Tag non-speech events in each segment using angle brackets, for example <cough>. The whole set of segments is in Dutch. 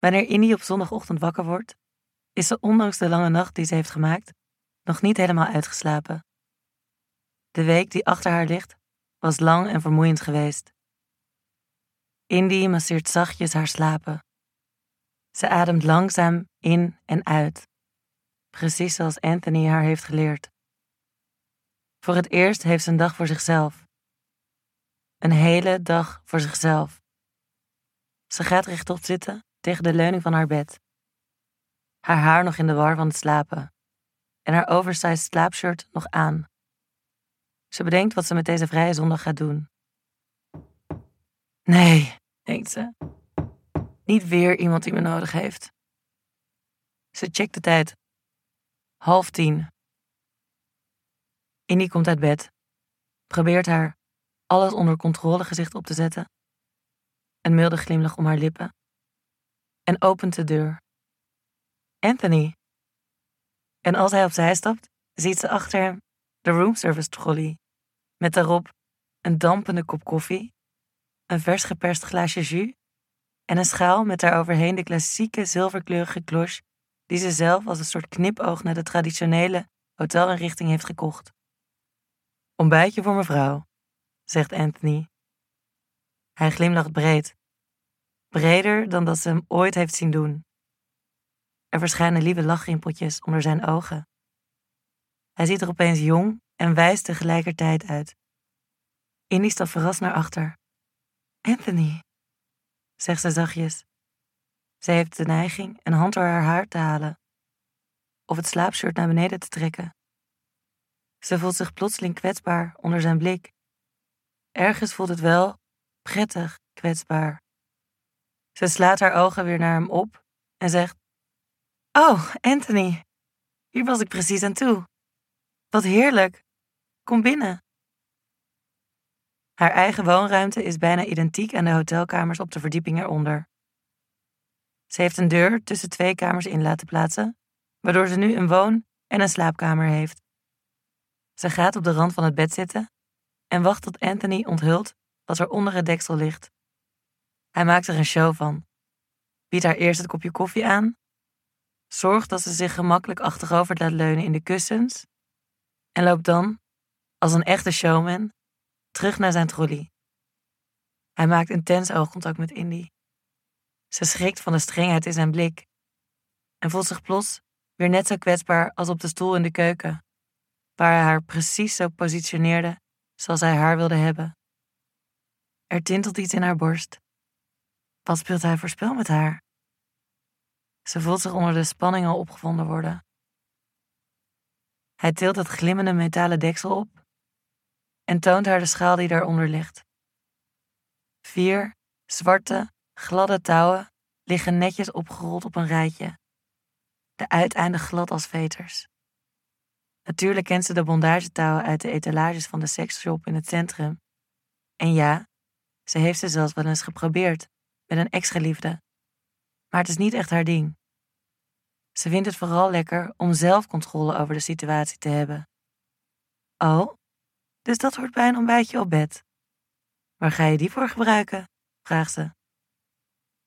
Wanneer Indy op zondagochtend wakker wordt, is ze ondanks de lange nacht die ze heeft gemaakt, nog niet helemaal uitgeslapen. De week die achter haar ligt, was lang en vermoeiend geweest. Indy masseert zachtjes haar slapen. Ze ademt langzaam in en uit, precies zoals Anthony haar heeft geleerd. Voor het eerst heeft ze een dag voor zichzelf. Een hele dag voor zichzelf. Ze gaat rechtop zitten tegen de leuning van haar bed. Haar haar nog in de war van het slapen en haar oversized slaapshirt nog aan. Ze bedenkt wat ze met deze vrije zondag gaat doen. Nee, denkt ze. Niet weer iemand die me nodig heeft. Ze checkt de tijd. Half tien. Indy komt uit bed, probeert haar alles onder controle gezicht op te zetten, een milde glimlach om haar lippen, en opent de deur. Anthony. En als hij opzij stapt, ziet ze achter hem de roomservice trolley, met daarop een dampende kop koffie, een vers geperst glaasje jus en een schaal met daaroverheen de klassieke zilverkleurige cloche die ze zelf als een soort knipoog naar de traditionele hotelinrichting heeft gekocht. Ontbijtje voor mevrouw, zegt Anthony. Hij glimlacht breed, breder dan dat ze hem ooit heeft zien doen. Er verschijnen lieve lachrimpeltjes onder zijn ogen. Hij ziet er opeens jong en wijs tegelijkertijd uit. Indy stapt verrast naar achter. Anthony, zegt ze zachtjes. Ze heeft de neiging een hand door haar haar te halen of het slaapshirt naar beneden te trekken. Ze voelt zich plotseling kwetsbaar onder zijn blik. Ergens voelt het wel prettig kwetsbaar. Ze slaat haar ogen weer naar hem op en zegt: Oh, Anthony, hier was ik precies aan toe. Wat heerlijk. Kom binnen. Haar eigen woonruimte is bijna identiek aan de hotelkamers op de verdieping eronder. Ze heeft een deur tussen twee kamers in laten plaatsen, waardoor ze nu een woon- en een slaapkamer heeft. Ze gaat op de rand van het bed zitten en wacht tot Anthony onthult wat er onder het deksel ligt. Hij maakt er een show van. Biedt haar eerst het kopje koffie aan, zorgt dat ze zich gemakkelijk achterover laat leunen in de kussens en loopt dan, als een echte showman, terug naar zijn trolley. Hij maakt intens oogcontact met Indy. Ze schrikt van de strengheid in zijn blik en voelt zich plots weer net zo kwetsbaar als op de stoel in de keuken, waar hij haar precies zo positioneerde zoals hij haar wilde hebben. Er tintelt iets in haar borst. Wat speelt hij voor spel met haar? Ze voelt zich onder de spanning al opgevonden worden. Hij tilt het glimmende metalen deksel op en toont haar de schaal die daaronder ligt. Vier zwarte, gladde touwen liggen netjes opgerold op een rijtje, de uiteinden glad als veters. Natuurlijk kent ze de bondagetouwen uit de etalages van de seksshop in het centrum. En ja, ze heeft ze zelfs wel eens geprobeerd met een ex-geliefde. Maar het is niet echt haar ding. Ze vindt het vooral lekker om zelf controle over de situatie te hebben. Oh, dus dat hoort bij een ontbijtje op bed. Waar ga je die voor gebruiken? vraagt ze.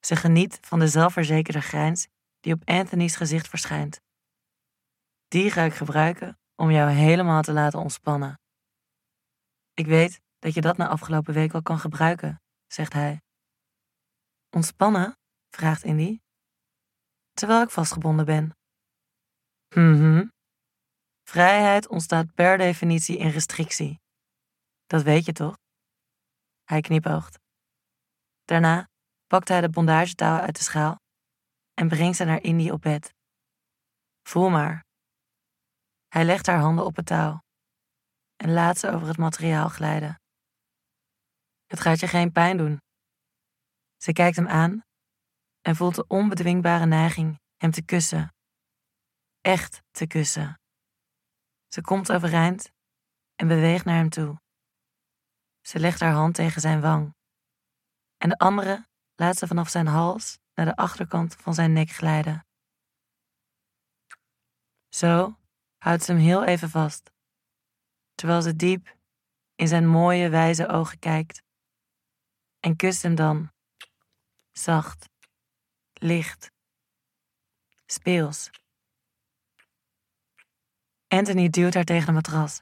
Ze geniet van de zelfverzekerde grijns die op Anthony's gezicht verschijnt. Die ga ik gebruiken om jou helemaal te laten ontspannen. Ik weet dat je dat na afgelopen week al kan gebruiken, zegt hij. Ontspannen? vraagt Indy. Terwijl ik vastgebonden ben. Mhm. Vrijheid ontstaat per definitie in restrictie. Dat weet je toch? Hij knipoogt. Daarna pakt hij de bondagetouwen uit de schaal en brengt ze naar Indy op bed. Voel maar. Hij legt haar handen op het touw en laat ze over het materiaal glijden. Het gaat je geen pijn doen. Ze kijkt hem aan en voelt de onbedwingbare neiging hem te kussen. Echt te kussen. Ze komt overeind en beweegt naar hem toe. Ze legt haar hand tegen zijn wang en de andere laat ze vanaf zijn hals naar de achterkant van zijn nek glijden. Zo houdt ze hem heel even vast, terwijl ze diep in zijn mooie, wijze ogen kijkt en kust hem dan, zacht, licht, speels. Anthony duwt haar tegen de matras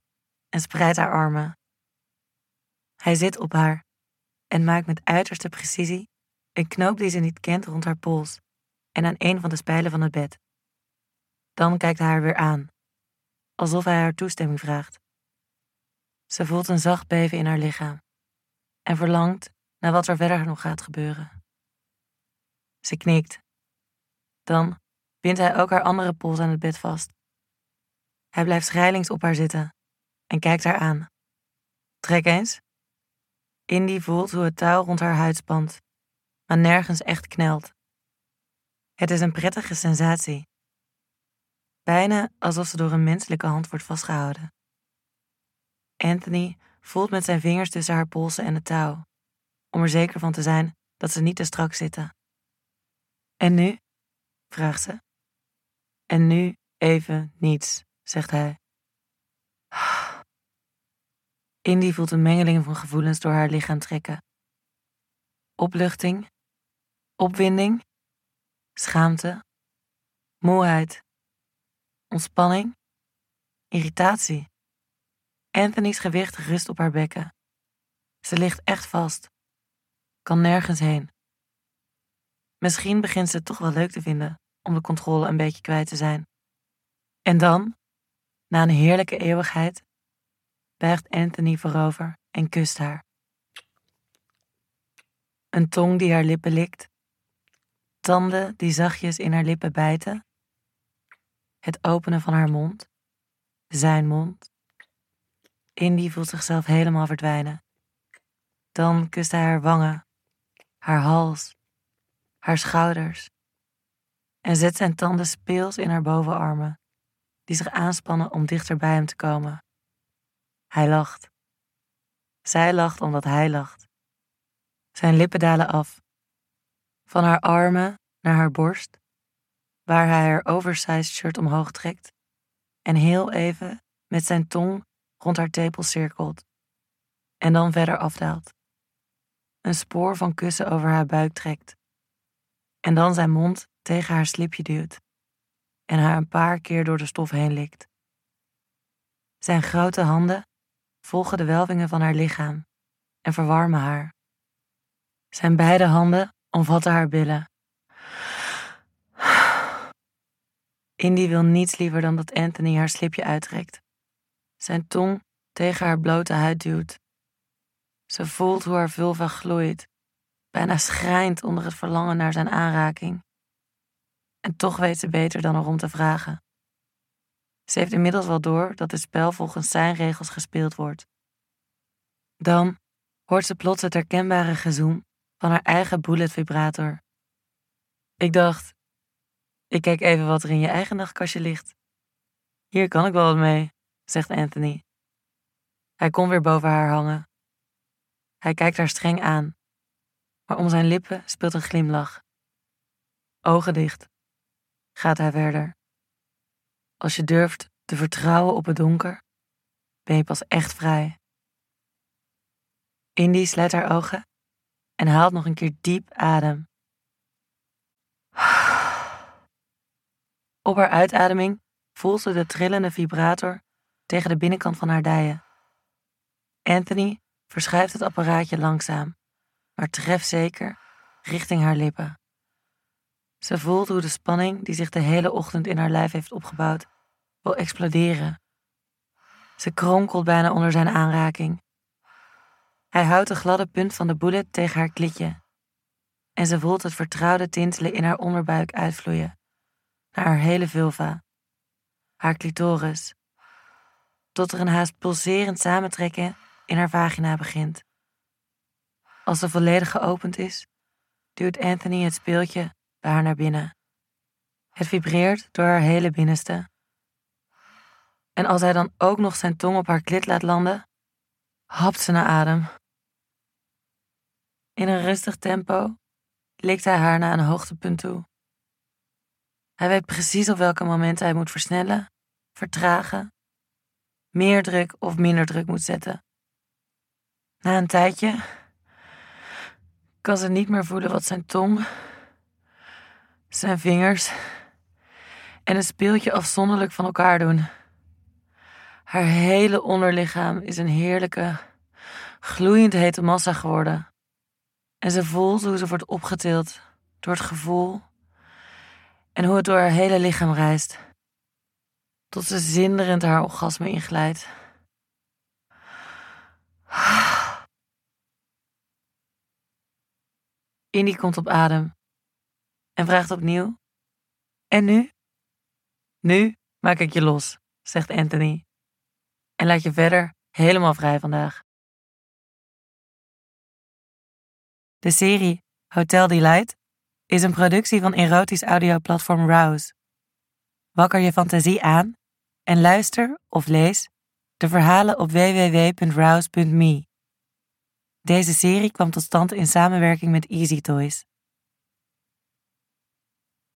en spreidt haar armen. Hij zit op haar en maakt met uiterste precisie een knoop die ze niet kent rond haar pols en aan een van de spijlen van het bed. Dan kijkt hij haar weer aan, alsof hij haar toestemming vraagt. Ze voelt een zacht beven in haar lichaam en verlangt naar wat er verder nog gaat gebeuren. Ze knikt. Dan bindt hij ook haar andere pols aan het bed vast. Hij blijft schrijlings op haar zitten en kijkt haar aan. Trek eens. Indy voelt hoe het touw rond haar huid spant, maar nergens echt knelt. Het is een prettige sensatie. Bijna alsof ze door een menselijke hand wordt vastgehouden. Anthony voelt met zijn vingers tussen haar polsen en het touw, om er zeker van te zijn dat ze niet te strak zitten. En nu? vraagt ze. En nu even niets, zegt hij. <sighs> Indy voelt een mengeling van gevoelens door haar lichaam trekken. Opluchting, opwinding, schaamte, moeheid, ontspanning, irritatie. Anthony's gewicht rust op haar bekken. Ze ligt echt vast, kan nergens heen. Misschien begint ze het toch wel leuk te vinden om de controle een beetje kwijt te zijn. En dan, na een heerlijke eeuwigheid, buigt Anthony voorover en kust haar. Een tong die haar lippen likt, tanden die zachtjes in haar lippen bijten, het openen van haar mond, zijn mond. Indy voelt zichzelf helemaal verdwijnen. Dan kust hij haar wangen, haar hals, haar schouders en zet zijn tanden speels in haar bovenarmen, die zich aanspannen om dichter bij hem te komen. Hij lacht. Zij lacht omdat hij lacht. Zijn lippen dalen af, van haar armen naar haar borst, waar hij haar oversized shirt omhoog trekt en heel even met zijn tong rond haar tepel cirkelt en dan verder afdaalt. Een spoor van kussen over haar buik trekt en dan zijn mond tegen haar slipje duwt en haar een paar keer door de stof heen likt. Zijn grote handen volgen de welvingen van haar lichaam en verwarmen haar. Zijn beide handen omvatten haar billen. Indy wil niets liever dan dat Anthony haar slipje uittrekt. Zijn tong tegen haar blote huid duwt. Ze voelt hoe haar vulva gloeit, bijna schrijnt onder het verlangen naar zijn aanraking. En toch weet ze beter dan erom te vragen. Ze heeft inmiddels wel door dat het spel volgens zijn regels gespeeld wordt. Dan hoort ze plots het herkenbare gezoem van haar eigen bullet vibrator. Ik dacht, ik kijk even wat er in je eigen nachtkastje ligt. Hier kan ik wel wat mee, zegt Anthony. Hij komt weer boven haar hangen. Hij kijkt haar streng aan, maar om zijn lippen speelt een glimlach. Ogen dicht, gaat hij verder. Als je durft te vertrouwen op het donker, ben je pas echt vrij. Indy sluit haar ogen en haalt nog een keer diep adem. Op haar uitademing voelt ze de trillende vibrator tegen de binnenkant van haar dijen. Anthony verschuift het apparaatje langzaam, maar trefzeker richting haar lippen. Ze voelt hoe de spanning die zich de hele ochtend in haar lijf heeft opgebouwd, wil exploderen. Ze kronkelt bijna onder zijn aanraking. Hij houdt de gladde punt van de bullet tegen haar klitje. En ze voelt het vertrouwde tintelen in haar onderbuik uitvloeien, naar haar hele vulva, haar clitoris, tot er een haast pulserend samentrekken in haar vagina begint. Als ze volledig geopend is, duwt Anthony het speeltje bij haar naar binnen. Het vibreert door haar hele binnenste. En als hij dan ook nog zijn tong op haar klit laat landen, hapt ze naar adem. In een rustig tempo likt hij haar naar een hoogtepunt toe. Hij weet precies op welke momenten hij moet versnellen, vertragen, meer druk of minder druk moet zetten. Na een tijdje kan ze niet meer voelen wat zijn tong zijn vingers en een speeltje afzonderlijk van elkaar doen. Haar hele onderlichaam is een heerlijke, gloeiend hete massa geworden. En ze voelt hoe ze wordt opgetild door het gevoel en hoe het door haar hele lichaam reist, tot ze zinderend haar orgasme inglijdt. Indy komt op adem en vraagt opnieuw: En nu? Nu maak ik je los, zegt Anthony. En laat je verder helemaal vrij vandaag. De serie Hotel Delight is een productie van erotisch audioplatform Rouse. Wakker je fantasie aan en luister of lees de verhalen op www.rouse.me. Deze serie kwam tot stand in samenwerking met Easy Toys.